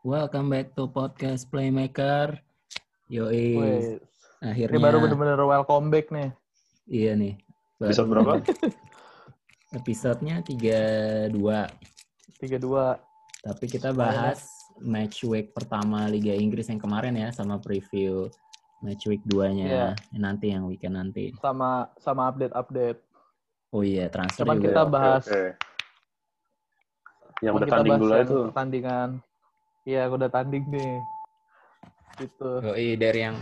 welcome back to podcast Playmaker. Yoi, akhirnya. ini baru bener-bener welcome back nih. Iya nih. baru Episode berapa? Episodenya 32. 32. Tapi kita bahas match week pertama Liga Inggris yang kemarin ya sama preview match week 2-nya nanti yang weekend nanti. sama sama update-update. Oh iya, transfer Cuman juga. kita bahas oke. Yang udah tanding dulu itu. pertandingan. Iya, aku udah tanding nih. Gitu. Yoi, dari yang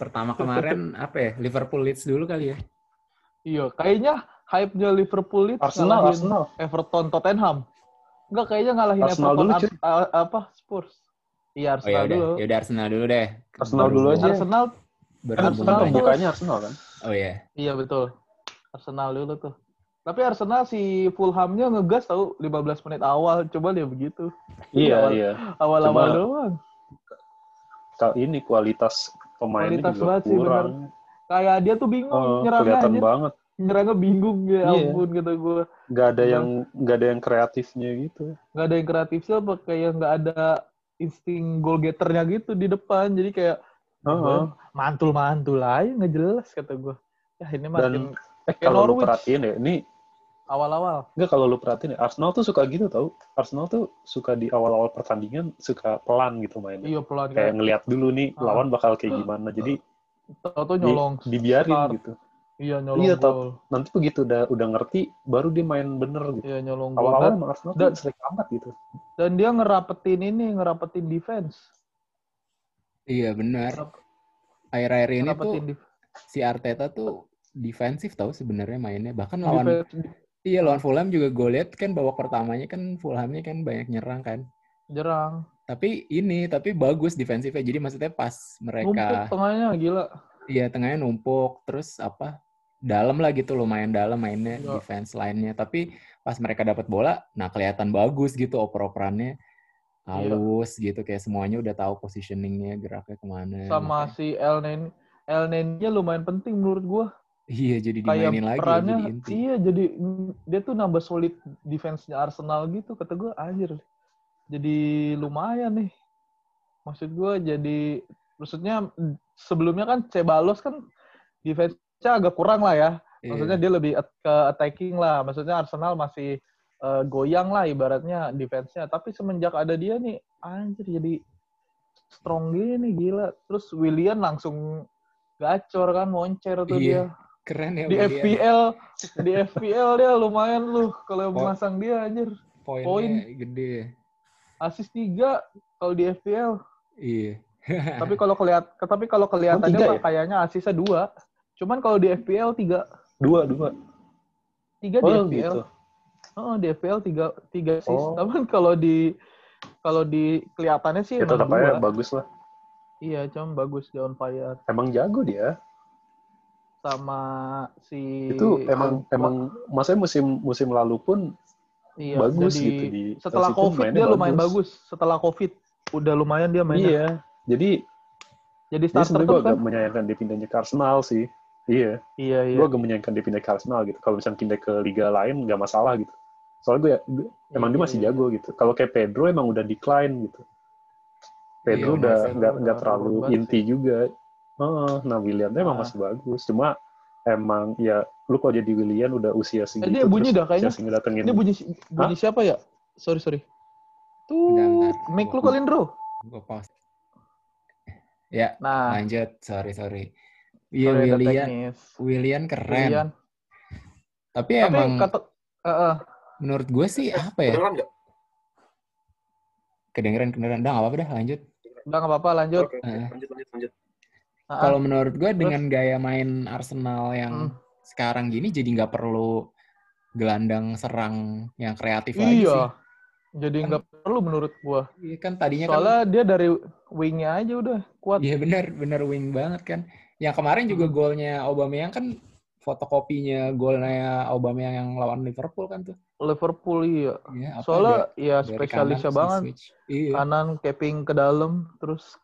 pertama kemarin apa ya? Liverpool Leeds dulu kali ya. Iya, kayaknya hype-nya Liverpool itu Arsenal, Arsenal. Everton, Tottenham. Enggak, kayaknya ngalahin Arsenal Everton dulu, Ars- cuy. a- apa Spurs. Iya, Oh ya Arsenal udah, dulu. ya udah Arsenal dulu deh. Arsenal dulu aja. Arsenal, Kan Arsenal kan Arsenal kan? Oh iya. iya betul. Arsenal dulu tuh. Tapi Arsenal si Fulhamnya ngegas tahu 15 menit awal. Coba dia begitu. Iya, awal- iya. Awal-awal doang. Kal ini kualitas pemainnya Kualitas juga banget sih, kurang. Kayak dia tuh bingung Oh, nyerangnya kelihatan aja. banget. Nyerangnya bingung ya Iya. ampun kata gue. Gak ada yang gak ada yang kreatifnya gitu. Nggak ada yang kreatif sih apa kayak nggak ada insting goal getternya gitu di depan. Jadi kayak Heeh. mantul-mantul aja nggak jelas kata gue. Ya ini makin Dan eh kalau lu perhatiin ya, ini awal-awal. enggak kalau lu perhatiin ya, Arsenal tuh suka gitu tau. Arsenal tuh suka di awal-awal pertandingan suka pelan gitu mainnya. Iya pelan Kayak kayak ngelihat dulu nih Ah. lawan bakal kayak gimana. Jadi tau di- nyolong. dibiarin start. gitu. Iya nyolong Iya, tau. gol. Nanti begitu udah udah ngerti baru dia main bener gitu. Iya nyolong gol. Awal-awal Dan, emang Arsenal dan- tuh sering amat gitu. dan dia ngerapetin ini, ngerapetin defense. Iya benar. Akhir-akhir ini tuh si Arteta tuh defensif tau sebenarnya mainnya. Bahkan lawan defense iya lawan Fulham juga gue lihat kan babak pertamanya kan Fulhamnya kan banyak nyerang kan. jerang. Tapi ini tapi bagus defensifnya. Jadi maksudnya pas Numpuk mereka tengahnya gila. iya tengahnya numpuk terus apa dalam lah gitu lumayan dalam mainnya Iya. defense lainnya. Tapi pas mereka dapat bola, nah kelihatan bagus gitu oper-operannya Iya. halus gitu kayak semuanya udah tahu positioningnya geraknya ke mana. Sama Makanya- si El Nen El Nennya lumayan penting menurut gua. Iya jadi kayak dimainin lagi ya, perannya jadi inti. iya jadi dia tuh nambah solid defense-nya Arsenal gitu kata gue anjir. Jadi lumayan nih. Maksud gue jadi maksudnya sebelumnya kan Cebalos kan defense-nya agak kurang lah ya. Maksudnya Iya. dia lebih at- ke attacking lah. Maksudnya Arsenal masih eh, goyang lah ibaratnya defense-nya. Tapi semenjak ada dia nih anjir jadi strong gini gila. Terus William langsung gacor kan moncer tuh Iya. dia keren ya di Willian. FPL di FPL dia lumayan lu kalau Oh. masang dia anjir poinnya poin. gede. asis tiga kalau di FPL Iya. tapi kalau kelihat tapi kalau kelihatannya mah ya? kayaknya asisnya dua cuman kalau di FPL tiga Dua, dua. tiga di Oh FPL gitu. oh di FPL tiga tiga asis Oh. tapi kalau di kalau di kelihatannya sih Ya tetap aja bagus lah. iya cuma bagus di on fire Emang jago dia. Sama si Itu emang emang maksudnya musim musim lalu pun iya, bagus jadi gitu di setelah covid dia lumayan bagus setelah covid udah lumayan dia mainnya Iya. Jadi jadi starter sebenarnya tuh gue kan agak menyayangkan dia pindahnya ke Arsenal sih. Iya. iya iya Gue agak menyayangkan dia pindah ke Arsenal gitu. Kalau misalnya pindah ke liga lain nggak masalah gitu. Soalnya gue, gue- emang dia Iya, masih iya. jago gitu. Kalau kayak Pedro emang udah decline gitu. Pedro Iya, udah nggak nggak terlalu inti juga. Heeh, nah William tuh emang Ah. masih bagus. Cuma emang ya lu kalau jadi William udah usia segitu. dia bunyi dah kayaknya. Ini bunyi bunyi siapa ya? Sorry sorry. Tuh, mic lu kali Indro. Gue pause. Ya, Nah, lanjut. Sorry, sorry. Iya, teknis. Willian keren. Willian. Tapi, Tapi emang kata eh, eh, menurut gue sih apa ya? Kedengeran? Kedengeran, kedengeran. Udah nggak apa-apa dah, lanjut. udah nggak apa-apa lanjut. Oke, oke. Eh. lanjut, lanjut, lanjut. Ah. Kalau menurut gue dengan gaya main Arsenal yang Hmm. sekarang gini jadi nggak perlu gelandang serang yang kreatif lagi sih. iya. Jadi nggak perlu menurut gua. Iya kan tadinya kan Soalnya dia dari wingnya aja udah kuat. Iya benar, benar wing banget kan. Yang kemarin juga golnya Aubameyang kan fotokopinya golnya Aubameyang yang lawan Liverpool kan tuh. Liverpool iya. Iya, apa Soalnya dia ya spesialisnya kanan banget. switch. Iya. Kanan capping ke dalam terus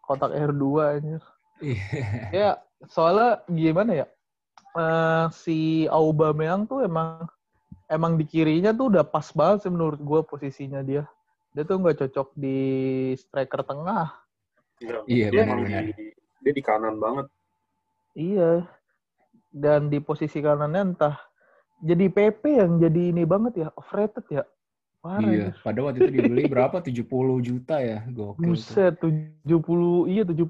kotak R2 anjir. Iya. Ya, soalnya gimana ya? Eh, si Aubameyang tuh emang emang di kirinya tuh udah pas banget sih menurut gue posisinya dia. Dia tuh nggak cocok di striker tengah. Iya, dia benar-benar. di- Dia di kanan banget. Iya. Dan di posisi kanannya entah jadi PP yang jadi ini banget ya, overrated ya. Parah. Iya, pada waktu itu dibeli berapa? 70 juta ya, gokil. Buset, 70, iya 70,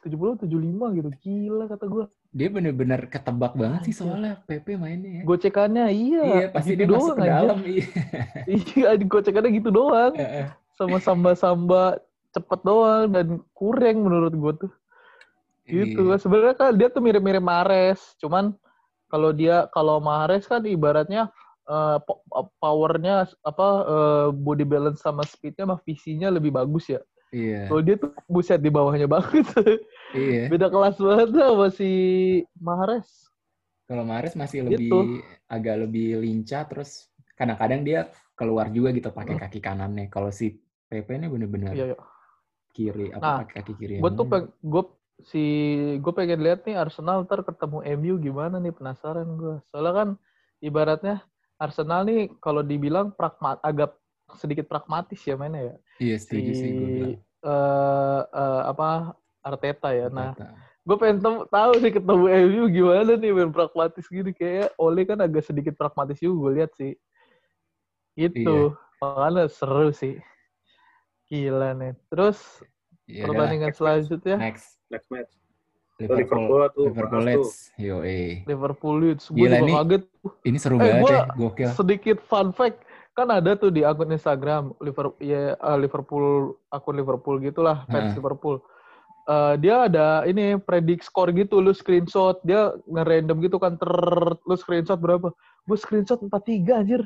70, 75 gitu. Gila kata gue. Dia bener-bener ketebak banget sih Anjir. soalnya PP mainnya ya. Gocekannya iya. Iya, pasti gitu dia masuk ke dalam. Iya. Iya, gocekannya gitu doang. Sama samba-samba cepet doang dan kurang menurut gue tuh. Gitu. Iya. Sebenarnya kan dia tuh mirip-mirip Mares, cuman kalau dia kalau Mares kan ibaratnya eh, po- powernya apa eh, body balance sama speednya sama visinya lebih bagus ya. Iya. Kalau dia tuh buset di bawahnya banget. Iya. Beda kelas banget lah sama si Mahrez. Kalau Mares masih lebih Gitu. agak lebih lincah terus kadang-kadang dia keluar juga gitu pakai Hmm. kaki kanannya. Kalau si PP ini bener-bener Iya, iya. kiri apa Nah, pakai kaki kiri. Gue tuh peng, gue si gue pengen lihat nih Arsenal ntar ketemu MU gimana nih penasaran gue. Soalnya kan ibaratnya Arsenal nih kalau dibilang pragma, agak sedikit pragmatis ya mainnya ya. Iya, setuju sih gue bilang. eh eh, apa Arteta ya. Nah, Kata. gue pengen tahu sih ketemu MU gimana nih main pragmatis gini kayak Ole kan agak sedikit pragmatis juga gue lihat sih. Itu makanya seru sih. Gila nih. Terus Ya udah, pertandingan selanjutnya next Next match. Liverpool, Liverpool tuh. Liverpool bahas tuh. Leeds. Yo, eh. Liverpool Leeds. Gue juga nih. kaget. Ini seru Eh, banget gua- ya, gokil. Sedikit fun fact. Kan ada tuh di akun Instagram Liverpool, ya, eh, Liverpool akun Liverpool gitulah, fans Heeh. Liverpool. Eh, dia ada ini predik skor gitu, lu screenshot, dia nge-random gitu kan, ter, lu screenshot berapa? Gue screenshot 43 anjir.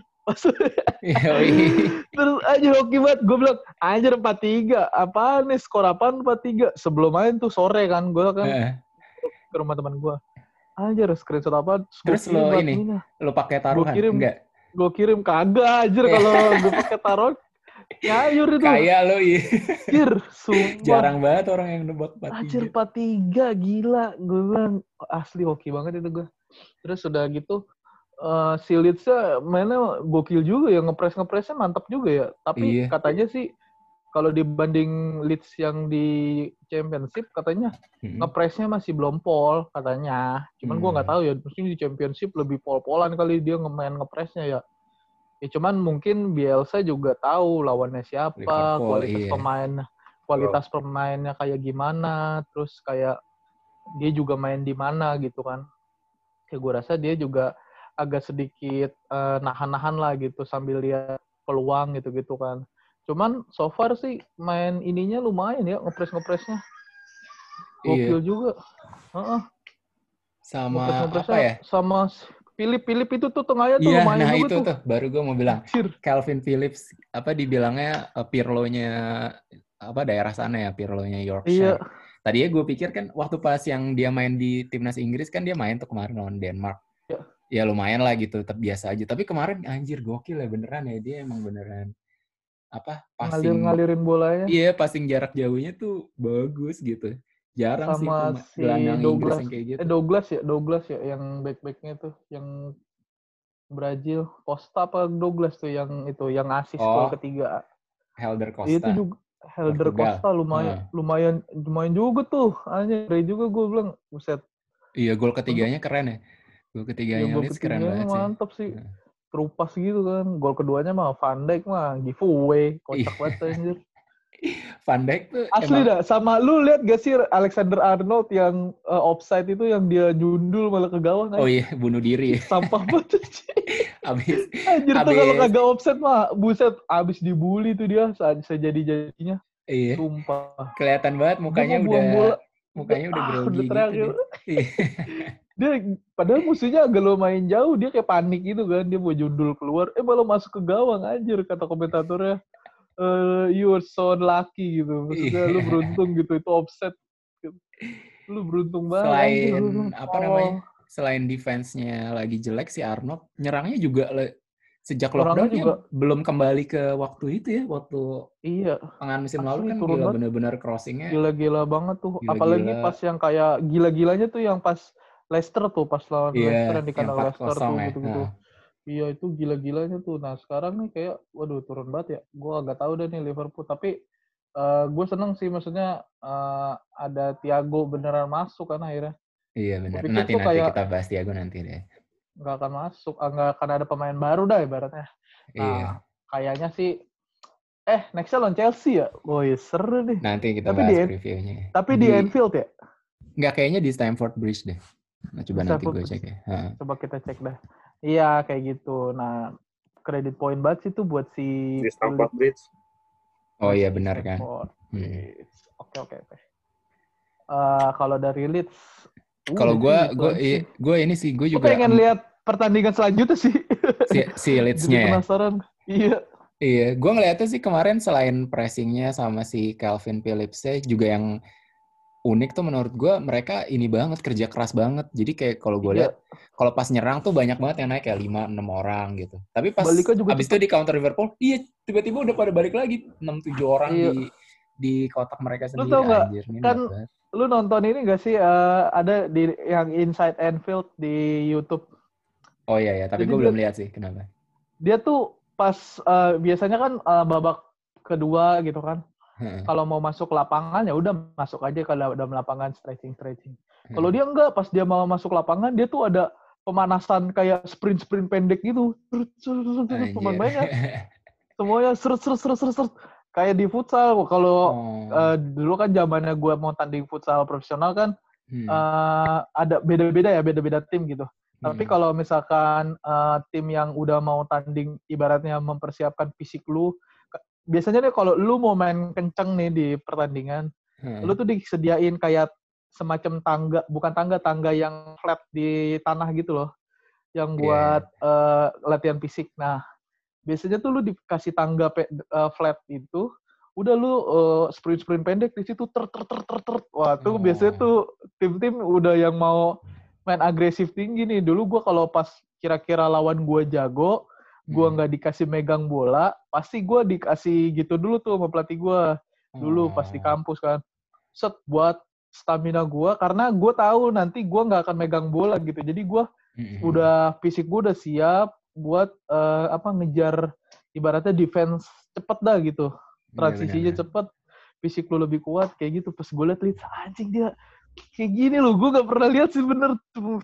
Terus anjir hoki banget. Gue bilang, anjir 43. Apaan nih, skor apaan 43? Sebelum main tuh sore kan, gue kan Heeh. ke rumah teman gue. Anjir, screenshot apa? Terus lo ini? Lo pakai taruhan? kirim. Enggak. Gue kirim kagak anjir kalau gue pakai taruh. Nyayur itu. Kayak lo, iya. Anjir, sumpah. Jarang banget orang yang nebak Anjir 43. 43 gila. Gue bilang asli hoki banget itu gue. Terus udah gitu eh si Leeds-nya mainnya gokil juga ya ngepres-ngepresnya mantap juga ya. Tapi Iya. katanya sih kalau dibanding Leeds yang di Championship katanya Hmm. ngepresnya masih belum pol katanya. Cuman gua nggak Hmm. tahu ya, mungkin di Championship lebih pol-polan kali dia ngemain ngepresnya ya. Ya cuman mungkin Bielsa juga tahu lawannya siapa, Liverpool, kualitas iya. pemain, kualitas pemainnya kayak gimana, terus kayak dia juga main di mana gitu kan. Ya gue rasa dia juga agak sedikit eh, nahan-nahan lah gitu sambil lihat peluang gitu-gitu kan. Cuman so far sih main ininya lumayan ya ngepres-ngepresnya. Iya. Gokil juga. Heeh. Sama apa ya? Sama Philip Philip itu tuh tengahnya tuh Iya, lumayan nah juga itu tuh. tuh. Baru gue mau bilang. Calvin Phillips, apa dibilangnya eh, Pirlo-nya apa daerah sana ya, Pirlo-nya Iya. Yorkshire. Tadinya gue pikir kan waktu pas yang dia main di timnas Inggris kan dia main tuh kemarin lawan Denmark. Iya. Ya lumayan lah gitu, tetap biasa aja. Tapi kemarin anjir gokil ya beneran ya dia emang beneran apa passing Ngalir-ngalirin bolanya. Iya, passing jarak jauhnya tuh bagus gitu. Jarang sih Sama pema- si Douglas. yang kayak gitu. Eh Douglas ya, Douglas ya yang back-backnya tuh yang Brazil, Costa apa Douglas tuh yang itu yang asis Oh, gol ketiga. Helder Costa. Itu juga Helder Portugal. Costa lumayan lumayan lumayan juga tuh. Anjir juga gue bilang buset. Iya, gol ketiganya keren ya. Gol Ya, ketiganya gol Leeds keren banget sih. mantap sih. Nah. Terupas gitu kan. Gol keduanya mah Van Dijk mah giveaway. Kocak Iya. banget anjir. Van Dijk tuh Asli emang dah, sama lu lihat gak sih Alexander Arnold yang eh, offside itu yang dia jundul malah ke gawang Oh iya, bunuh diri ya. Sampah banget. Abis Anjir tuh Abis- kalau kagak offset mah buset abis dibully tuh dia sejadi-jadinya. iya, Sumpah. kelihatan banget mukanya udah bola. mukanya udah Ah, grogi gitu. gitu. Iya. Dia padahal musuhnya agak lumayan jauh, dia kayak panik gitu kan. Dia mau jundul keluar, eh malah masuk ke gawang anjir kata komentatornya. Eh you are so unlucky gitu. Maksudnya lu Iya. beruntung gitu itu offset. Lu beruntung banget. Selain apa "Oh." namanya? Selain defense-nya lagi jelek si Arnold, nyerangnya juga le- sejak lockdown juga- belum kembali ke waktu itu ya, waktu Iya, tangan musim Asli lalu kan turun gila bener-bener crossingnya. gila-gila banget tuh. Gila-gila. Apalagi pas yang kayak gila-gilanya tuh yang pas Leicester tuh, pas lawan Iya, Leicester yang di yang kandang Leicester 4-0 tuh ya. gitu-gitu. Nah. Iya itu gila-gilanya tuh. Nah sekarang nih kayak, waduh turun banget ya. Gue agak tahu deh nih Liverpool. Tapi uh, gue seneng sih maksudnya uh, ada Thiago beneran masuk kan akhirnya. Iya benar. Nanti nanti kayak, kita bahas Thiago nanti deh. Nggak akan masuk, ah, nggak akan ada pemain baru dah ibaratnya. Nah, iya. Kayaknya sih Eh, nextnya lawan Chelsea ya? Woi, seru nih. Nanti kita tapi bahas di, previewnya. Tapi di, di Anfield ya? Nggak, kayaknya di Stamford Bridge deh. Nah, coba nanti gue cek ya. Ha. Coba kita cek dah. Iya, kayak gitu. Nah, kredit point banget sih tuh buat si... Di Stamford Bridge. Oh iya, benar kan. Hmm. Oke, oke, oke. Uh, kalau dari Leeds... Uh, kalau gue, gue, gue ini sih, gue juga... Gue pengen lihat pertandingan selanjutnya sih. Si, si Leeds-nya ya? penasaran. Iya. Iya, gue ngeliatnya sih kemarin selain pressingnya sama si Calvin Phillips juga yang unik tuh menurut gue mereka ini banget kerja keras banget. Jadi kayak kalau gue iya. lihat kalau pas nyerang tuh banyak banget yang naik kayak lima enam orang gitu. Tapi pas juga abis itu di counter Liverpool, iya tiba-tiba udah pada balik lagi enam tujuh orang iya. di di kotak mereka sendiri. Lu tau gak, Anjir, kan lu nonton ini gak sih uh, ada di yang Inside Anfield di YouTube? Oh iya ya, tapi gue belum lihat sih kenapa. Dia tuh pas uh, biasanya kan uh, babak kedua gitu kan. Hmm. Kalau mau masuk lapangan ya udah masuk aja kalau udah lapangan stretching stretching. Hmm. Kalau dia enggak, pas dia mau masuk lapangan dia tuh ada pemanasan kayak sprint sprint pendek gitu. Pemain banyak. Semuanya seret seret seret seret kayak di futsal. Kalau oh. uh, dulu kan zamannya gue mau tanding futsal profesional kan hmm. uh, ada beda-beda ya beda-beda tim gitu. Tapi hmm. kalau misalkan uh, tim yang udah mau tanding ibaratnya mempersiapkan fisik lu, biasanya nih kalau lu mau main kenceng nih di pertandingan, hmm. lu tuh disediain kayak semacam tangga, bukan tangga, tangga yang flat di tanah gitu loh, yang iya. buat yeah. uh, latihan fisik. Nah, biasanya tuh lu dikasih tangga pe, uh, flat itu, udah lu uh, sprint sprint pendek di situ ter ter ter ter ter. Wah, tuh oh. biasanya tuh tim-tim udah yang mau main agresif tinggi nih. Dulu gue kalau pas kira-kira lawan gue jago, gue hmm. nggak hmm. dikasih megang bola, pasti gue dikasih gitu dulu tuh sama pelatih gue. Dulu hmm. pas di kampus kan. Set buat stamina gue, karena gue tahu nanti gue nggak akan megang bola gitu. Jadi gue hmm. udah fisik gue udah siap buat uh, apa ngejar ibaratnya defense cepet dah gitu. Iya, Transisinya cepet, fisik lu lebih kuat kayak gitu. Pas gue liat liat anjing dia kayak gini loh, gue gak pernah lihat sih bener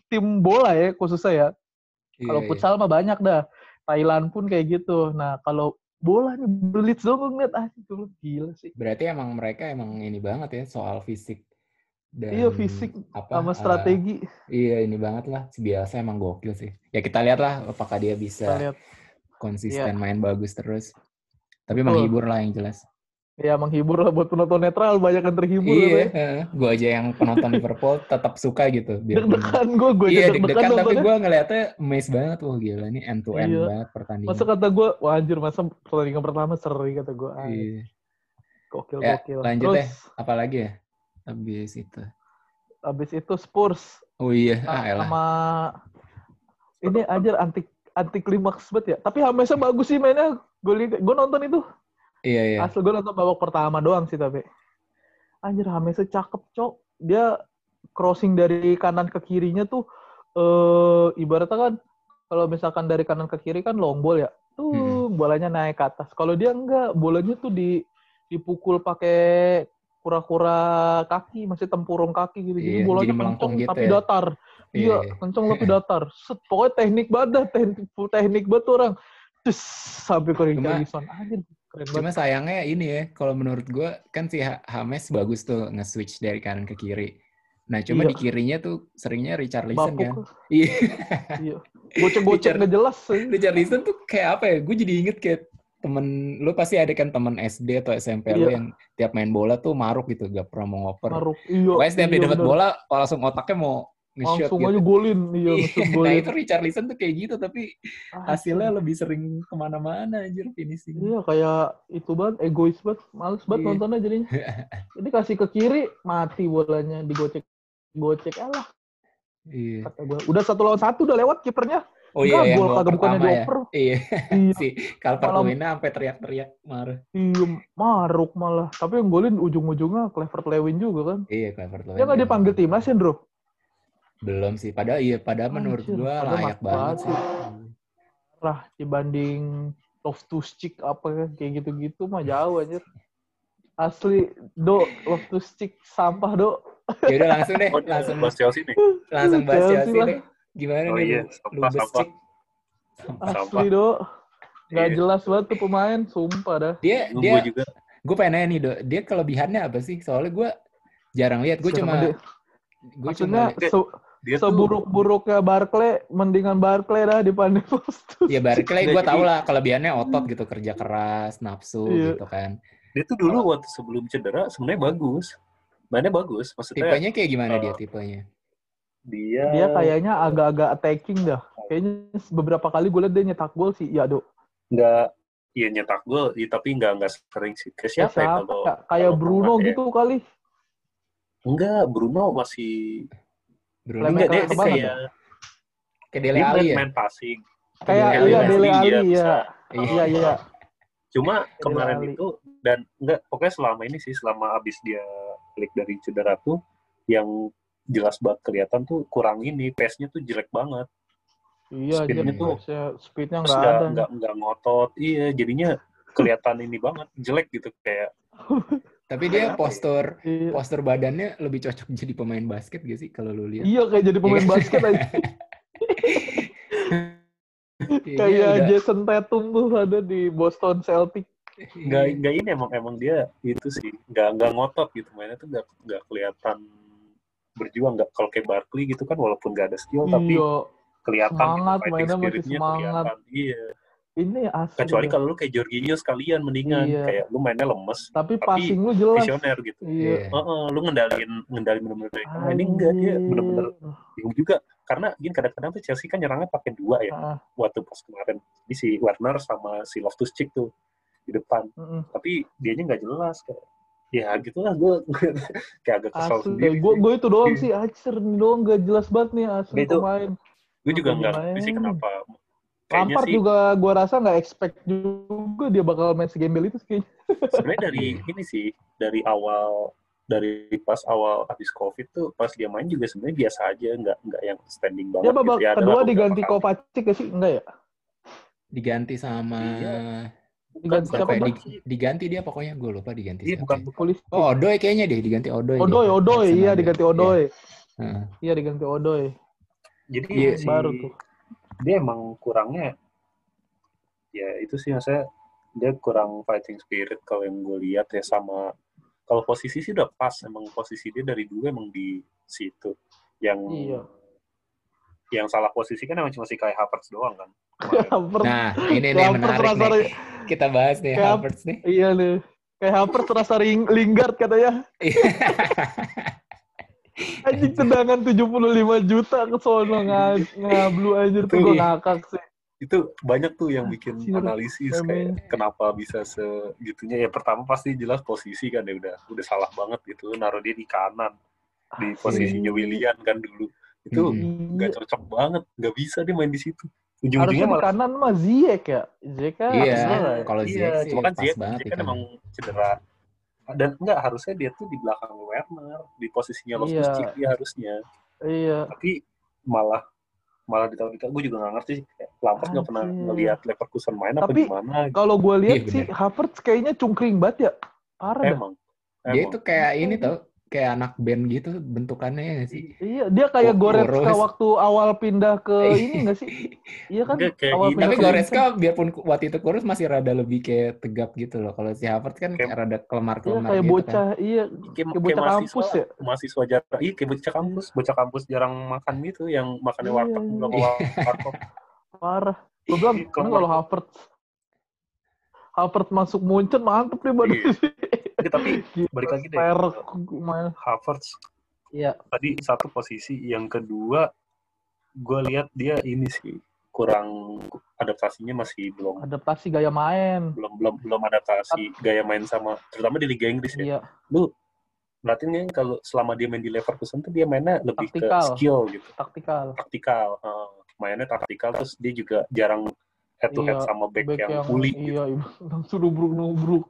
tim bola ya khususnya ya. Yeah, kalau iya. futsal yeah. mah banyak dah. Thailand pun kayak gitu. Nah kalau bola nih belit dong ngeliat ah itu gila sih. Berarti emang mereka emang ini banget ya soal fisik. Dan iya fisik apa, sama strategi. Uh, iya ini banget lah. Biasa emang gokil sih. Ya kita lihat lah apakah dia bisa konsisten yeah. main bagus terus. Tapi menghibur lah yang jelas ya menghibur lah buat penonton netral banyak yang terhibur iya ya. gue aja yang penonton Liverpool tetap suka gitu deg-degan gue gue iya deg-degan tapi gue ngeliatnya amazed banget wah gila ini end to end iya. banget pertandingan. Masa kata gue wah anjir masa pertandingan pertama seri kata gue ah, iya. gokil ya, gokil. lanjut Terus, deh apa lagi ya? Abis itu. Abis itu Spurs. Oh iya ah, sama ini aja anti anti klimaks banget ya. Tapi Hamesnya bagus sih mainnya. Gue gue nonton itu Iya, iya. Asli gue nonton babak pertama doang sih tapi. Anjir Hamesnya cakep, Cok. Dia crossing dari kanan ke kirinya tuh eh ibaratnya kan kalau misalkan dari kanan ke kiri kan long ball ya. Tuh hmm. bolanya naik ke atas. Kalau dia enggak, bolanya tuh di dipukul pakai kura-kura kaki, masih tempurung kaki gitu. Jadi iya, bolanya jadi kenceng gitu tapi ya? datar. Iya, iya, iya. kenceng tapi datar. Set, pokoknya teknik banget teknik, teknik banget orang. Terus sampai ke Richarlison. Anjir, Keren Cuma sayangnya ini ya, kalau menurut gue kan si Hames bagus tuh nge-switch dari kanan ke kiri. Nah, cuma iya. di kirinya tuh seringnya Richard Listen kan. Iya. iya. Gocek-gocek nggak jelas. Richard Listen tuh kayak apa ya? Gue jadi inget kayak temen lu pasti ada kan temen SD atau SMP iya. lu yang tiap main bola tuh maruk gitu gak pernah mau ngoper. Maruk, iya. Pokoknya setiap iya, dia dapat bola langsung otaknya mau langsung gitu. aja golin iya, iya golin. nah itu Richard Listen tuh kayak gitu tapi ah, hasilnya lebih sering ke mana-mana anjir finishing iya kayak itu banget egois banget males banget iya. nontonnya jadinya jadi kasih ke kiri mati bolanya digocek gocek alah iya. kata udah satu lawan satu udah lewat kipernya Oh iya, yang gol kagak bukannya ya. Iya. iya. si Calvert Lewin sampai teriak-teriak marah. Iya, maruk malah. Tapi yang golin ujung-ujungnya Clever Lewin juga kan. Iya, Clever Lewin. Dia nggak dipanggil timnas ya, Bro? Belum sih. Padahal iya, padahal menurut gua layak banget sih. lah dibanding Loftus Cheek apa kayak gitu-gitu mah jauh anjir. Asli, do Loftus Cheek sampah, do. Ya udah langsung deh, Oh, langsung bahas Chelsea nih. langsung bahas Chelsea Chelsea deh. Gimana Oh nih iya, sampah, sampah. Sampah. Asli, do. Gak Iya. jelas banget tuh pemain, sumpah dah. Dia dia juga. gue pengen nanya nih, Do. Dia kelebihannya apa sih? Soalnya gue jarang lihat. Gue cuma gue cuma se- Dia seburuk-buruknya Barclay, mendingan Barclay dah dibanding Loftus. ya Barclay gue tau lah kelebihannya otot gitu, kerja keras, nafsu Iya. gitu kan. dia tuh dulu waktu sebelum cedera sebenarnya bagus. Mainnya bagus. Maksudnya Tipenya kayak gimana dia eh, tipenya? dia Dia kayaknya agak-agak attacking dah. Kayaknya beberapa kali gue liat dia nyetak gol sih. Ya, do. nggak Iya nyetak gol, iya, tapi nggak nggak sering sih. Kayak siapa, ya Siapa? kalau Kayak kalau Bruno pemain ya? gitu kali. Enggak, Bruno masih Bruno Playmaker enggak dia, kayak kayak Dele Alli main, ya? main passing. Kayak Dele iya Alli Dele Iya, Ali bisa. ya. Iya. Iya, iya. Cuma Dele kemarin Alli. itu dan enggak pokoknya selama ini sih selama abis dia balik dari cedera tuh yang jelas banget kelihatan tuh kurang ini pace-nya tuh jelek banget. Iya, Speednya tuh speednya- speednya Terus nggak nggak ada. nggak nggak ngotot. Iya, jadinya kelihatan ini banget jelek gitu kayak Tapi dia Kenapa ya? postur Iya. postur badannya lebih cocok jadi pemain basket gak sih kalau lu lihat? Iya kayak jadi pemain Iya. basket aja. Kayak udah- Jason Tatum tuh ada di Boston Celtic. nggak Iya. nggak ini emang emang dia itu sih nggak nggak ngotot gitu mainnya tuh nggak nggak kelihatan berjuang nggak kalau kayak Barkley gitu kan walaupun nggak ada skill tapi Iya. kelihatan Semangat, gitu, fighting mainnya masih spiritnya semangat. kelihatan. Iya. Ini asli. Kecuali dah. kalau lu kayak Jorginho sekalian mendingan Iya. kayak lu mainnya lemes, tapi tapi passing lu jelas. visioner gitu. Iya. Iya. Heeh, lu ngendalin ngendalin bener-bener dari tengah. Ini enggak dia bener-bener bingung juga karena gini kadang-kadang tuh Chelsea kan nyerangnya pakai dua ya Ah, waktu pas kemarin Jadi si Werner sama si Loftus Cheek tuh di depan mm-mm. tapi dianya nggak jelas kayak ya gitulah gue kayak agak kesal Asli, sendiri gue gue itu doang Iya. sih, ini doang gak jelas banget nih asli itu pemain. gue juga nggak ngerti sih kenapa kayaknya Lampard sih juga gue rasa nggak expect juga dia bakal main segembel itu sih kayaknya. sebenarnya dari Iya. ini sih dari awal dari pas awal habis covid tuh pas dia main juga sebenarnya biasa aja nggak nggak yang standing banget Dia babak gitu ya. Kedua diganti. Kovacic gak sih? Enggak ya? Diganti sama Iya. Diganti Bukan, siapa? ya? Di- diganti dia pokoknya gue lupa diganti Iya bukan ya. Polisi. Oh, Odoy kayaknya deh diganti Odoy. Odoy, Odoy, Hudson iya Odoi. diganti Odoy. Heeh. Iya diganti Odoy. jadi Iya si. Baru tuh. Dia emang kurangnya ya itu sih maksudnya dia kurang fighting spirit kalau yang gue lihat ya sama kalau posisi sih udah pas emang posisi dia dari dulu emang di situ yang Iya. yang salah posisi kan emang cuma si Kai Havertz doang kan. Nah, ini nih yang menarik nih. Kita bahas nih Havertz nih. Iya nih. Kayak Havertz rasa ring, Lingard katanya. Anjing tendangan 75 juta ke sono nga- ngablu anjir tuh gue ngakak sih. itu banyak tuh yang bikin analisis kayak kenapa bisa segitunya ya pertama pasti jelas posisi kan ya udah udah salah banget gitu naruh dia di kanan di posisinya Willian kan dulu itu Mm-mm. nggak cocok banget nggak bisa dia main di situ Harusnya ujung-ujungnya di malah kanan mah Ziyech ya. Ziyech kan Iya, ya. kalau iya Ziyech sih cuma kan pas Ziyech, banget Ziyech di kan emang cedera dan enggak harusnya dia tuh di belakang Werner di posisinya Loftus Iya. Cheek dia harusnya Iya. tapi malah malah di gue juga nggak ngerti sih kayak Lampard nggak pernah ngelihat Leverkusen main apa Tapi- gimana Kalau gue lihat Iya, sih Havertz kayaknya cungkring banget ya. Parah dah. emang Dia emang itu kayak ini tau, kayak anak band gitu bentukannya ya nggak sih? Iya, dia kayak Kur- Goretzka waktu awal pindah ke ini nggak sih? Iya kan? Kayak awal gini. pindah Tapi Goretzka biarpun ku- waktu itu kurus masih rada lebih kayak tegap gitu loh. Kalau si Havertz kan Kayak- kayak rada Iya kelemar-kelemar kayak gitu bocah, kan. iya kayak, kayak kayak bocah mahasiswa, kampus ya. mahasiswa jarang iya kayak bocah kampus bocah kampus jarang makan gitu yang makannya Iya, warteg iya. belum warkop Parah. Gue bilang, Iya, "Emang kalau- Havertz Havertz masuk Munchen mantep nih badan. Iya. tapi Gila, balik lagi deh. Havertz Iya. tadi satu posisi yang kedua gue lihat dia ini sih kurang adaptasinya masih belum Adaptasi gaya main. belum belum belum adaptasi gaya main sama terutama di Liga Inggris ya Iya. lu berarti kalau selama dia main di Leverkusen tuh dia mainnya lebih Taktikal. ke skill gitu Taktikal. taktikal eh, mainnya taktikal terus dia juga jarang head to head Iya, sama back, Back yang, pulih gitu. Iya, langsung nubruk-nubruk.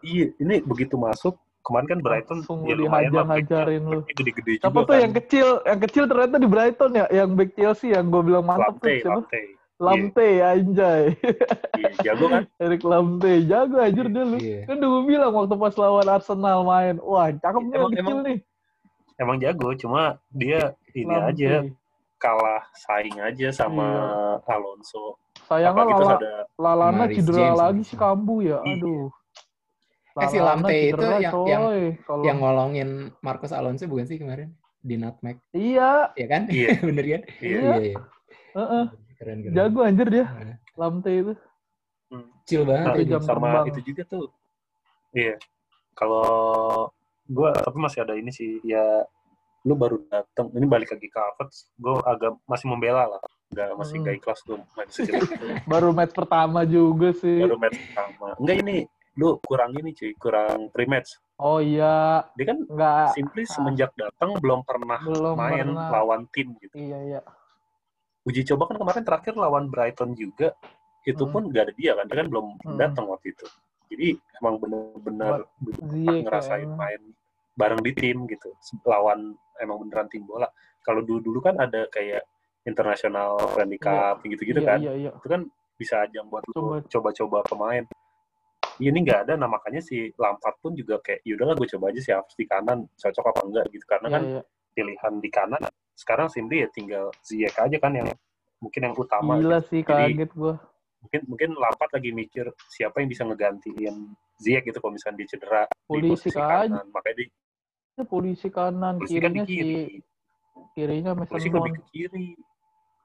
Iya, ini begitu masuk kemarin kan Brighton Langsung ya lumayan lah dihajar-hajarin lu. gede-gede juga Siapa tuh kan. yang kecil? Yang kecil ternyata di Brighton ya, yang back Chelsea yang gue bilang mantep tuh siapa? Latte. Lamte anjay. Iya, jago kan? Erik Lamte jago anjir dia lu. Iya. Kan udah gue bilang waktu pas lawan Arsenal main, wah cakep nih Emang- kecil emang nih. Emang jago, cuma dia ini Lamte. aja kalah saing aja sama Iya. Alonso. Sayangnya terus Lala, ada Lalana Maris cedera James. lagi si Kambu ya. Iya. Aduh. Eh, si Lamte itu cedera, yang- coy. yang- Kalau- Yang ngolongin Marcus Alonso bukan sih kemarin di nutmeg, Iya, ya kan? Iya. Bener kan? Iya. Iya, iya. heeh. Keren, keren. jago anjir dia. Nah, Lamte itu. Chill banget. Nah, Tapi jam sama terbang. itu juga tuh. Iya. Kalau gua tapi masih ada ini sih ya lu baru datang ini balik lagi ke Havertz gue agak masih membela lah nggak masih Hmm. nggak ikhlas gue main Baru match pertama juga sih. baru match pertama enggak ini lu kurang ini cuy kurang pre-match Oh iya, dia kan nggak simply semenjak datang belum pernah belum main pernah. lawan tim gitu Iya iya. uji coba kan kemarin terakhir lawan Brighton juga itu Hmm. pun nggak ada dia kan dia kan belum Hmm. datang waktu itu jadi emang bener-bener Ziyech ngerasain kayaknya. main bareng di tim gitu lawan emang beneran tim bola kalau dulu dulu kan ada kayak international friendly cup gitu-gitu iya, kan Iya iya. itu kan bisa ajang buat lu Coba. coba-coba pemain ini nggak ada nah makanya si Lampard pun juga kayak yaudahlah gue coba aja sih harus di kanan cocok apa enggak gitu karena Iya kan iya. pilihan di kanan sekarang simply ya tinggal Ziyech aja kan yang mungkin yang utama Gila sih Jadi- kaget gua. mungkin mungkin Lampard lagi mikir siapa yang bisa ngegantiin Ziyech gitu kalau misalnya dia cedera di Polisi posisi kan. kanan makanya dia Polisi kanan, polisi kan di kirinya kiri si kirinya Mason polisi lebih ke kiri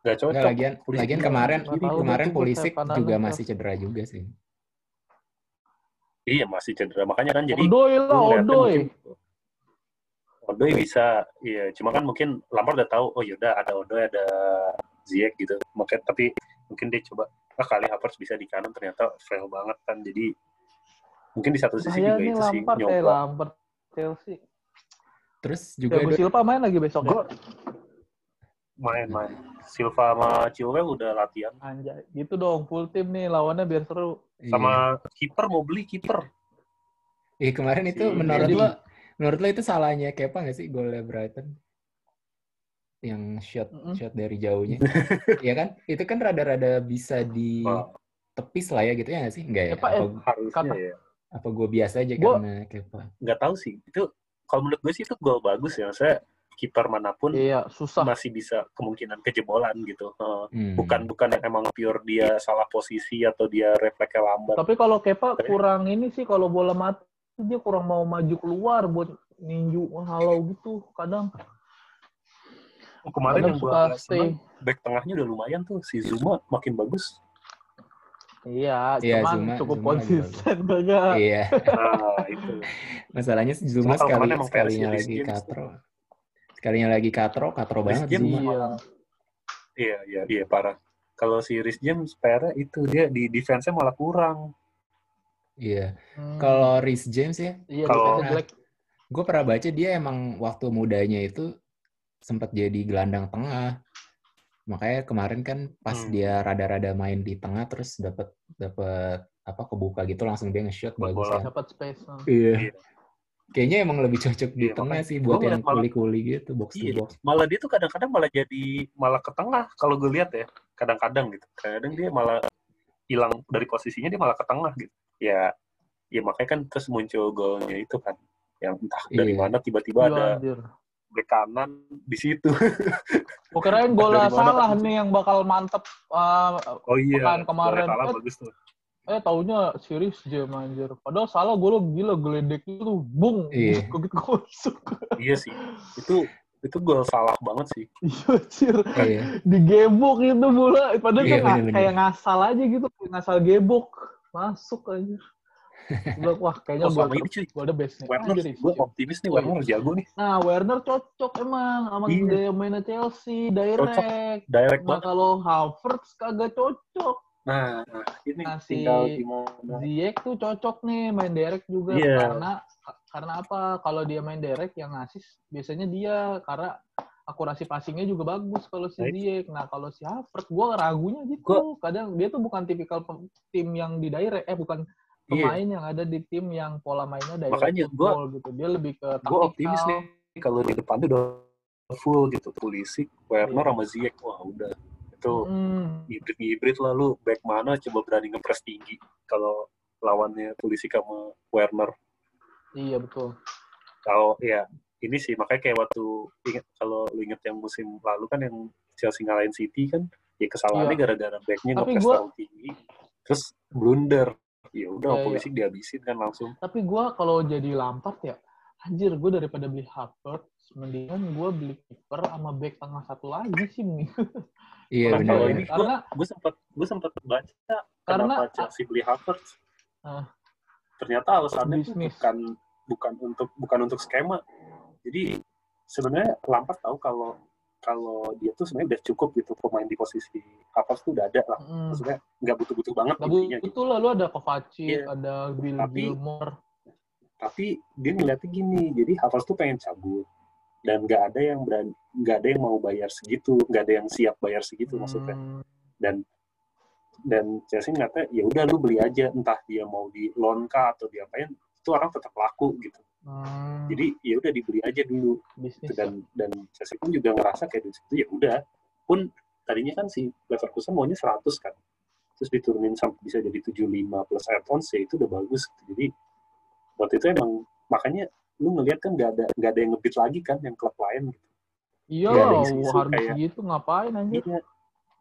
nggak cocok lagian, Polisi lagian kemarin kemarin kanan juga aja. masih cedera juga sih. Iya masih cedera makanya kan jadi Odoi lah, Odoi. Odoi bisa, iya. Cuma kan mungkin Lampard udah tahu, oh yaudah ada Odoi, ada Ziyech gitu. Makanya tapi mungkin dia coba, ah kali Havertz bisa di kanan ternyata fail banget kan. Jadi mungkin di satu sisi Bahaya juga itu sih Lampard eh nyoba. Lampard Chelsea. Terus juga Thiago Silva main lagi besok ya? Main-main. Silva sama Chilwell udah latihan. Anjay, gitu dong full tim nih lawannya biar seru. iya. Sama kiper mau beli kiper. Iya, kemarin itu Si menurut lo menurut lo itu salahnya Kepa nggak sih golnya Brighton? Yang shot Mm-mm. shot dari jauhnya. Iya kan? Itu kan rada-rada bisa di tepis lah ya gitu ya nggak sih? Enggak ya? Kepa, Apa, eh, harusnya Kata- ya. apa gue biasa aja Gua- karena Kepa? Nggak tahu sih. Itu kalau menurut gue sih itu gol bagus ya. Saya kiper mana pun Iya, susah. masih bisa kemungkinan kejebolan gitu. Heeh. Hmm. bukan bukan yang emang pure dia salah posisi atau dia refleksnya lambat. Tapi kalau Kepa Tapi- kurang ini sih kalau bola mati dia kurang mau maju keluar buat ninju halau gitu kadang. Oh, kemarin kadang yang suka stay. back tengahnya udah lumayan tuh si Zuma makin bagus. Iya, Iya, cuman Zuma- cukup Zuma konsisten kagak. Iya. Nah itu. Masalahnya si Zuma Cuma sekali emang sekalinya lagi katro. Sekalinya lagi katro, katro banget James Zuma. Iya. Iya iya iya parah. Kalau si Rhys James PR itu dia di defense-nya malah kurang. Iya. Hmm. Kalau Rhys James ya, iya kalau- gue pernah baca dia emang waktu mudanya itu sempat jadi gelandang tengah. Makanya kemarin kan pas Hmm. dia rada-rada main di tengah terus dapat dapat apa kebuka gitu langsung dia nge-shoot bagus kan. dapat space. nah. Iya. Iya. Kayaknya emang lebih cocok di Iya, tengah makanya sih buat yang kuli-kuli gitu, box to Iya. box. Malah dia tuh kadang-kadang malah jadi malah ke tengah kalau gue lihat ya. Kadang-kadang gitu. Kadang dia malah hilang dari posisinya dia malah ke tengah gitu. Ya ya makanya kan terus muncul golnya itu kan yang entah dari Iya. mana tiba-tiba Iya, ada bek kanan di situ. Oh, kirain bola Dari salah kan? nih yang bakal mantep uh, Oh iya, Pekan kemarin. Eh, bagus tuh. Eh taunya series jam anjir. Padahal salah gue gila geledek itu bung. Iya. Kegit masuk. Iya sih. Itu itu gol salah banget sih. Iya, anjir. Iya. Digebok itu bola. Padahal Iya, kan kayak ngasal aja gitu. Ngasal gebok. Masuk aja. Gua, wah kayaknya Oh, ini gua ada best nih. Werner, Anjir, gue optimis nih Oh, Werner jago nih. Nah, Werner cocok emang sama Iya. gaya mainnya Chelsea, direct. Direct Nah, banget. kalau Havertz kagak cocok. Nah, ini Nah, si tinggal gimana. Ziyech tuh cocok nih main direct juga Iya. karena karena apa? Kalau dia main direct yang ngasih biasanya dia karena akurasi passingnya juga bagus kalau si Baik. Ziyech. Nah, kalau si Havertz gua ragunya gitu. Gua- Kadang dia tuh bukan tipikal pem- tim yang di direct eh bukan Iya, pemain yang ada di tim yang pola mainnya direct Makanya gua- gitu. Dia lebih ke gue optimis taktikal. nih kalau di depan tuh udah full gitu. Pulisic, Werner Iya. sama Ziyech. Wah, udah. Tuh Hmm. hibrid hibrid lah lu back mana coba berani ngepres tinggi kalau lawannya polisi sama Werner Iya betul. kalau ya ini sih makanya kayak waktu inget kalau lu inget yang musim lalu kan yang Chelsea ngalahin City kan ya kesalahannya Iya. gara-gara backnya ngepres gua- terlalu tinggi terus blunder ya udah Iya, polisi dihabisin kan langsung Tapi gue kalau jadi Lampard ya, anjir gue daripada beli Havertz, mendingan gue beli kiper sama back tengah satu lagi sih. mending. Iya benar. kalau benar. ini Karena gue sempat gue sempat baca Karena- kenapa Chelsea beli Havertz Ah. ternyata alasannya Bisnis. bukan bukan untuk bukan untuk skema jadi sebenarnya Lampard tahu kalau kalau dia tuh sebenarnya udah cukup gitu pemain di posisi Havertz tuh udah ada lah Mm. maksudnya nggak butuh-butuh banget Gak intinya gitu. butuh lah, lu ada Kovacic, Iya. ada Bill Tapi- Gilmore. tapi dia ngeliatnya gini jadi Havertz tuh pengen cabut dan nggak ada yang berani nggak ada yang mau bayar segitu nggak ada yang siap bayar segitu maksudnya. Hmm, dan dan Chelsea ngeliatnya ya udah lu beli aja entah dia mau di loan kah atau diapain itu orang tetap laku gitu. Hmm, jadi ya udah dibeli aja dulu. Bisnis. gitu. dan dan Chelsea pun juga ngerasa kayak di situ ya udah. Pun tadinya kan si Leverkusen maunya 100 kan. Terus diturunin sampai bisa jadi 75 plus add-ons ya itu udah bagus. Gitu. jadi waktu itu emang makanya lu ngelihat kan nggak ada nggak ada yang ngebit lagi kan yang klub lain gitu Iya, isu-isu harga kayak- segitu ngapain anjir? Iya.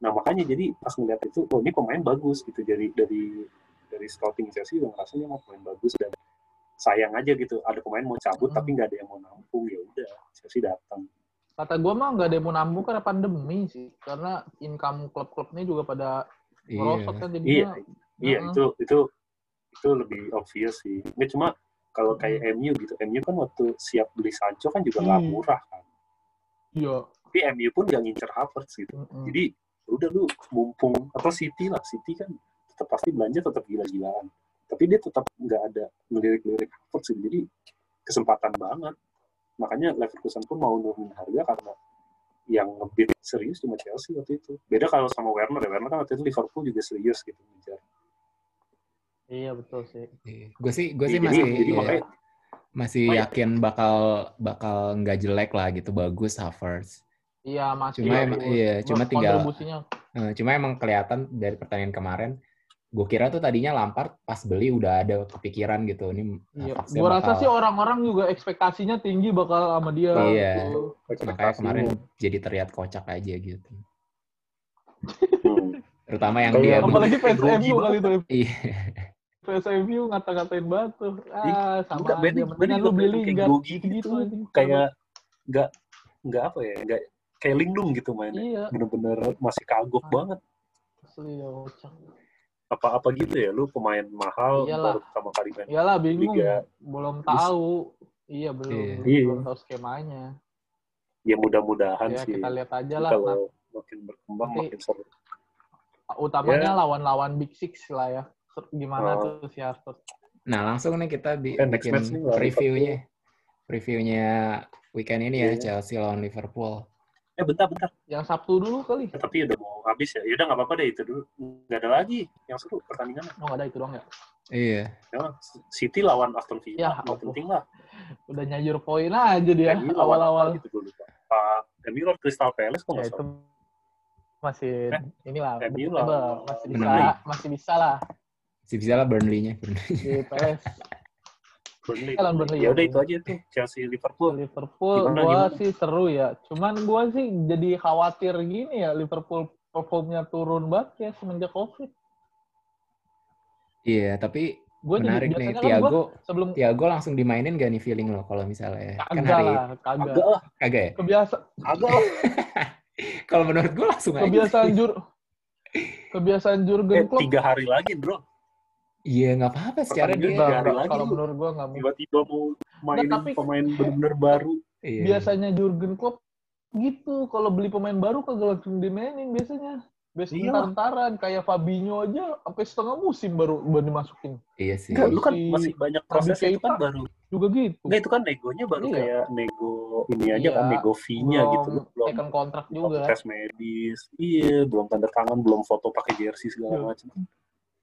Nah makanya jadi pas ngeliat itu, oh ini pemain bagus gitu. Jadi dari dari scouting Chelsea juga ngerasanya mau pemain bagus dan sayang aja gitu. Ada pemain mau cabut Hmm. tapi nggak ada yang mau nampung ya udah Chelsea datang. Kata gue mah nggak ada yang mau nambung karena pandemi sih. Karena income klub-klubnya juga pada merosot Iya. kan Iya, jadinya. iya Heeh. itu itu itu lebih obvious sih. Ini cuma kalau kayak Hmm. MU gitu, MU kan waktu siap beli Sancho kan juga nggak Hmm. murah kan. Iya. Tapi MU pun nggak ngincer Havertz gitu. Mm-mm. Jadi ya udah lu mumpung atau City lah, City kan tetap pasti belanja tetap gila-gilaan. Tapi dia tetap nggak ada ngelirik-lirik Havertz gitu. Jadi kesempatan banget. Makanya Leverkusen pun mau nurunin harga karena yang ngebid serius cuma Chelsea waktu itu. Beda kalau sama Werner ya. Werner kan waktu itu Liverpool juga serius gitu ngejar. Iya betul sih. Gue sih gue sih masih jadi iya, makanya masih Oh, iya. yakin bakal bakal nggak jelek lah gitu bagus Havertz. Iya masih. Cuma bagus. emang- iya, cuma tinggal-. Eh, cuma emang kelihatan dari pertandingan kemarin, gue kira tuh tadinya Lampard pas beli udah ada kepikiran gitu ini Iya. Gue rasa bakal- sih orang-orang juga ekspektasinya tinggi bakal sama dia. Iya. Gitu. makanya kemarin jadi terlihat kocak aja gitu. Hmm. Terutama yang dia apa- Apalagi fans MU kali itu. Iya. Fans MU ngata-ngatain batu. Ah, sama Enggak, Mendingan Benny lu beli kayak gitu. anjing. Kayak nggak nggak apa ya, nggak kayak linglung gitu mainnya. Iya. Bener-bener masih kagok Ah. banget. Asli ya. Apa-apa gitu ya, lu pemain mahal Iyalah. baru pertama kali main. Iyalah bingung. Liga. Belum tahu. Iya belum. Iya. Belum Iya. tahu skemanya. Ya mudah-mudahan Ya sih. kita lihat aja lah. Kalau makin berkembang Nanti- makin seru. Utamanya Ya. lawan-lawan Big Six lah ya. Gimana Oh. tuh si Harvard. Nah langsung nih kita bi- next bikin previewnya, previewnya weekend ini ya Iya. Chelsea lawan Liverpool. Eh bentar bentar. Yang Sabtu dulu kali. Eh, tapi udah mau habis ya. Yaudah nggak apa-apa deh itu dulu. Nggak ada lagi yang seru pertandingannya. Oh nggak ada itu doang ya. Iya. Ya, City lawan Aston Villa. Ya, nggak penting lah. Udah nyayur poin aja dia lawan awal-awal. gitu gue lupa. Pak lawan Crystal Palace kok Ya nggak itu salah. masih Eh, inilah MU masih bisa masih bisa lah Si bisa lah Burnley-nya. Burnley. Burnley. Burnley, Ya udah ya. itu aja tuh Chelsea Liverpool. Liverpool Gimana, gua gimana? sih seru ya cuman gua sih jadi khawatir gini ya Liverpool performnya turun banget ya semenjak covid Iya, tapi gua jadi menarik nih. biasanya kan Tiago, sebelum Tiago langsung dimainin gak nih feeling lo kalau misalnya? Kan kagak hari lah kagak Agak lah, kagak ya? kebiasa agak lah. Kalau menurut gue langsung aja. kebiasaan jur kebiasaan Eh, Jurgen Klopp tiga hari lagi bro. Iya nggak apa-apa secara dia. lagi kalau menurut gua nggak mungkin Tiba-tiba mau mainin tapi- pemain benar-benar baru. Iya. biasanya Jurgen Klopp gitu kalau beli pemain baru kagak langsung dimainin biasanya biasanya Iya. bentar-bentaran kayak Fabinho aja sampai setengah musim baru baru dimasukin Iya sih. Enggak, lu kan Si masih banyak prosesnya itu kan baru. juga gitu Enggak, itu kan negonya baru Iya. kayak nego ini aja Iya. kan, nego fee-nya belum gitu. Lu Belum tekan kontrak belum juga tes medis, iya, belum tanda tangan, belum foto pakai jersey segala Iya. macam.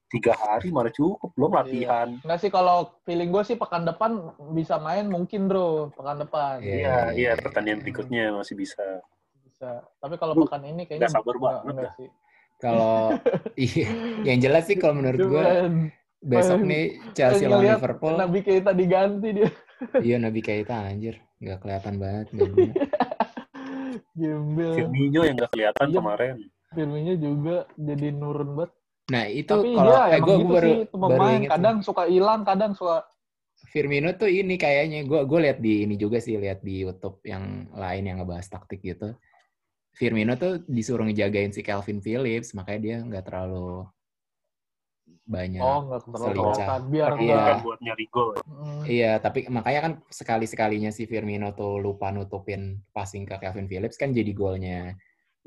Tiga hari malah cukup, belum latihan. Enggak sih kalau feeling gue sih pekan depan bisa main mungkin bro pekan depan Iya. Iya, iya, pertandingan berikutnya masih bisa. bisa. Tapi kalau Lu pekan ini kayaknya nggak sabar enggak, banget enggak dah. sih. Kalau iya, yang jelas sih kalau menurut gue besok nih Chelsea lawan Liverpool. Nabi Keita diganti dia. Iya Nabi Keita anjir, nggak kelihatan banget. Gembel. Firmino yang nggak kelihatan Iya. kemarin. Firmino juga jadi nurun banget. Nah itu Tapi kalau dia eh gue gitu baru sih, baru inget kadang suka hilang, kadang suka Firmino tuh ini kayaknya gue gue lihat di ini juga sih lihat di YouTube yang lain yang ngebahas taktik gitu. Firmino tuh disuruh ngejagain si Calvin Phillips makanya dia nggak terlalu banyak. oh nggak terlalu Selincah. biar Iya. nggak bukan buat nyari gol. ya. Mm, Iya, tapi makanya kan sekali-sekalinya si Firmino tuh lupa nutupin passing ke Calvin Phillips kan jadi golnya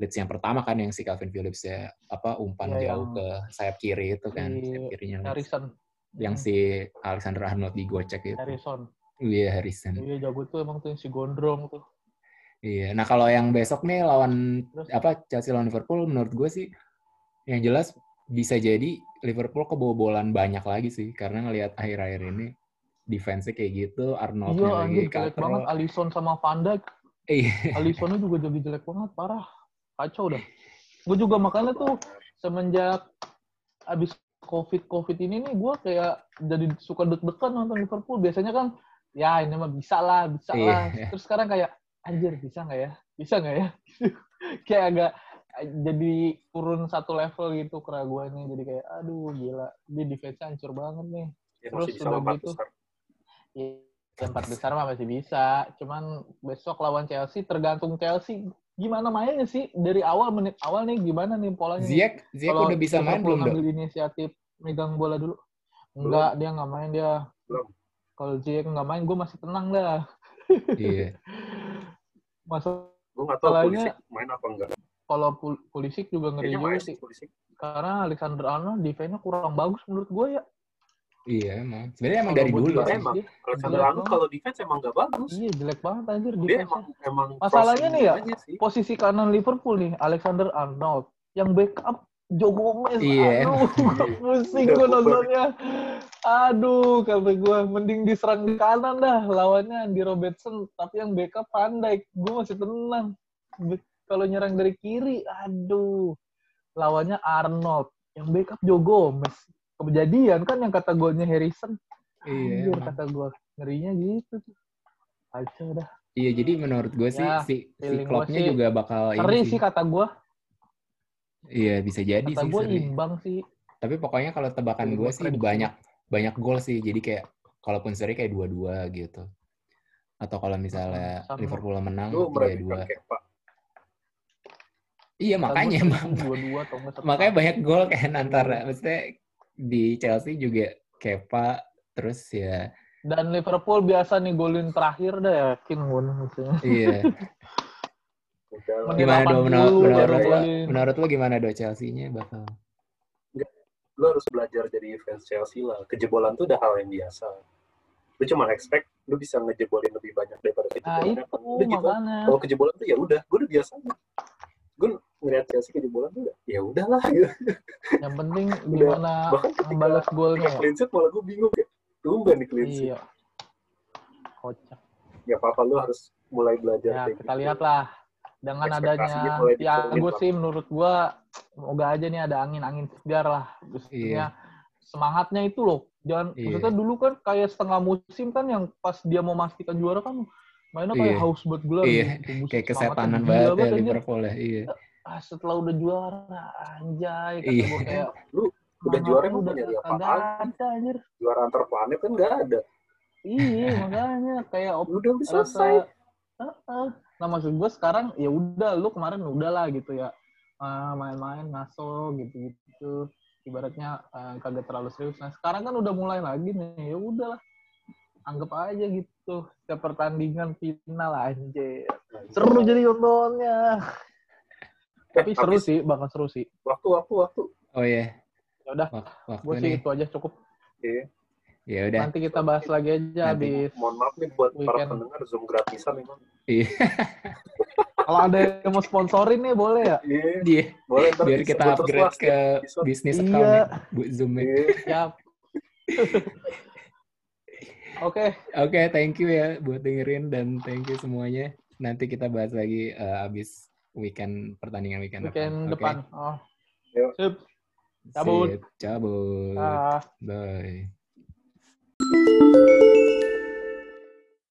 Leeds yang pertama kan yang si Calvin Phillips ya apa umpan Iya, jauh yang ke sayap kiri itu kan, sayap kirinya. Harrison Yang Mm, si Alexander Arnold digocek itu. Harrison Iya, Harrison. iya jago tuh emang tuh yang si gondrong tuh Iya. Nah, kalau yang besok nih lawan Terus? apa Chelsea lawan Liverpool menurut gue sih yang jelas bisa jadi Liverpool kebobolan banyak lagi sih karena ngelihat akhir-akhir ini defense-nya kayak gitu, Arnold iya lagi jelek banget Alisson sama Van Dijk Iya. Alissonnya juga jadi jelek banget parah kacau dah gue juga makanya tuh semenjak abis covid covid ini nih gue kayak jadi suka deg-degan nonton Liverpool biasanya kan ya ini mah bisa lah bisa Iya. lah terus sekarang kayak anjir bisa nggak ya bisa nggak ya kayak agak jadi turun satu level gitu keraguannya jadi kayak aduh gila di defense hancur banget nih Ya, Terus masih bisa udah empat gitu. besar. Ya, empat besar mah masih bisa. Cuman besok lawan Chelsea tergantung Chelsea gimana mainnya sih dari awal menit awal nih gimana nih polanya. Ziyech, Ziyech udah bisa main belum, ngambil inisiatif megang bola dulu. Enggak, dia nggak main dia. Belum. Kalau Ziyech nggak main, gue masih tenang dah. Iya. Masa Gue nggak tahu main apa enggak. kalau Pul- Pulisic juga ngeri juga main sih. polisi. Karena Alexander Arnold defense-nya kurang bagus menurut gue ya. Iya, emang. Sebenarnya emang dari dulu. sih. Emang. Alexander jelek Arnold banget. kalau defense emang nggak bagus. Iya, jelek banget anjir Dia emang emang Masalahnya nih ya, sih. posisi kanan Liverpool nih, Alexander Arnold. Yang backup Joe Gomez. Iya. Aduh, pusing gue nontonnya. Aduh, kata gue, mending diserang di kanan dah. Lawannya Andy Robertson, tapi yang backup pandai. Gue masih tenang. Kalau nyerang dari kiri, aduh. Lawannya Arnold. Yang backup Joe Gomez. Kejadian kan yang kata golnya Harrison. Iya. Anjir, kata gue. Ngerinya gitu tuh. Kacau dah. Iya, jadi menurut gue sih Ya, si si Kloppnya sih juga bakal Seri ini sih kata gue. Iya, bisa jadi Kata sih gue seri. imbang sih. Tapi pokoknya kalau tebakan Feeling gue gua sih banyak banyak gol sih. Jadi kayak kalaupun seri kayak dua-dua gitu. Atau kalau misalnya sama. Liverpool menang tiga dua. Iya Kata makanya sih enggak satu makanya banyak gol kan Iya. antara maksudnya di Chelsea juga Kepa terus ya Dan Liverpool biasa nih golin terakhir dah yakin gue nih maksudnya. iya gimana do 80 menurut, lo menurut lo gimana do Chelsea-nya bakal Lu harus belajar jadi fans Chelsea lah. Kejebolan tuh udah hal yang biasa. Lu cuma expect lu bisa ngejebolin lebih banyak daripada Nah kejebolan. itu Udah gitu. makanya. Kalau kejebolan tuh ya udah, gue udah biasa. Gue ngeliat Chelsea kejebolan tuh udah, ya udahlah gitu. Yang penting gimana Bahkan ketika membalas golnya. ketika clean sheet malah gue bingung kayak, tumben nih clean sheet. Iya. Kocak. Ya apa-apa lu harus mulai belajar Ya kita gitu. lihat lah. Dengan adanya ya gue sih menurut gue semoga aja nih ada angin-angin segar lah. Maksudnya semangatnya itu loh. Jangan Iya. maksudnya dulu kan kayak setengah musim kan yang pas dia mau memastikan juara kan mainnya kayak Iya. haus buat gelar Iya, gitu. Kayak kesetanan gila banget ya. Liverpool ya iya ah setelah udah juara anjay kata Iya. gue kayak Lu udah juara emang udah mau nyari apa ada anjir Juara antar planet kan nggak ada. iya makanya kayak op- Udah rasa selesai. Heeh. nah maksud gue sekarang ya udah lu kemarin udah lah gitu ya Ah, main-main ngaso gitu gitu ibaratnya eh, kagak terlalu serius nah sekarang kan udah mulai lagi nih ya udahlah anggap aja gitu setiap pertandingan final anjir. Seru jadi nontonnya tapi seru sih bakal seru sih. Waktu, waktu, waktu. oh iya. Ya udah gue sih itu aja cukup. Oke. ya udah. Nanti kita bahas lagi aja Nanti. habis Mohon maaf nih buat para pendengar Zoom gratisan memang. iya. Kalau ada yang mau sponsorin nih boleh ya? Iya, Dia, boleh biar kita upgrade ke bisnis Iya. account ya, bu Zoom ya. Iya. siap Oke. Okay. Oke, okay, thank you ya buat dengerin dan thank you semuanya. Nanti kita bahas lagi uh, abis weekend pertandingan weekend, weekend depan. Okay? Oh. Yuk. Sip. Cabut. Sip. Cabut. Ah. Bye.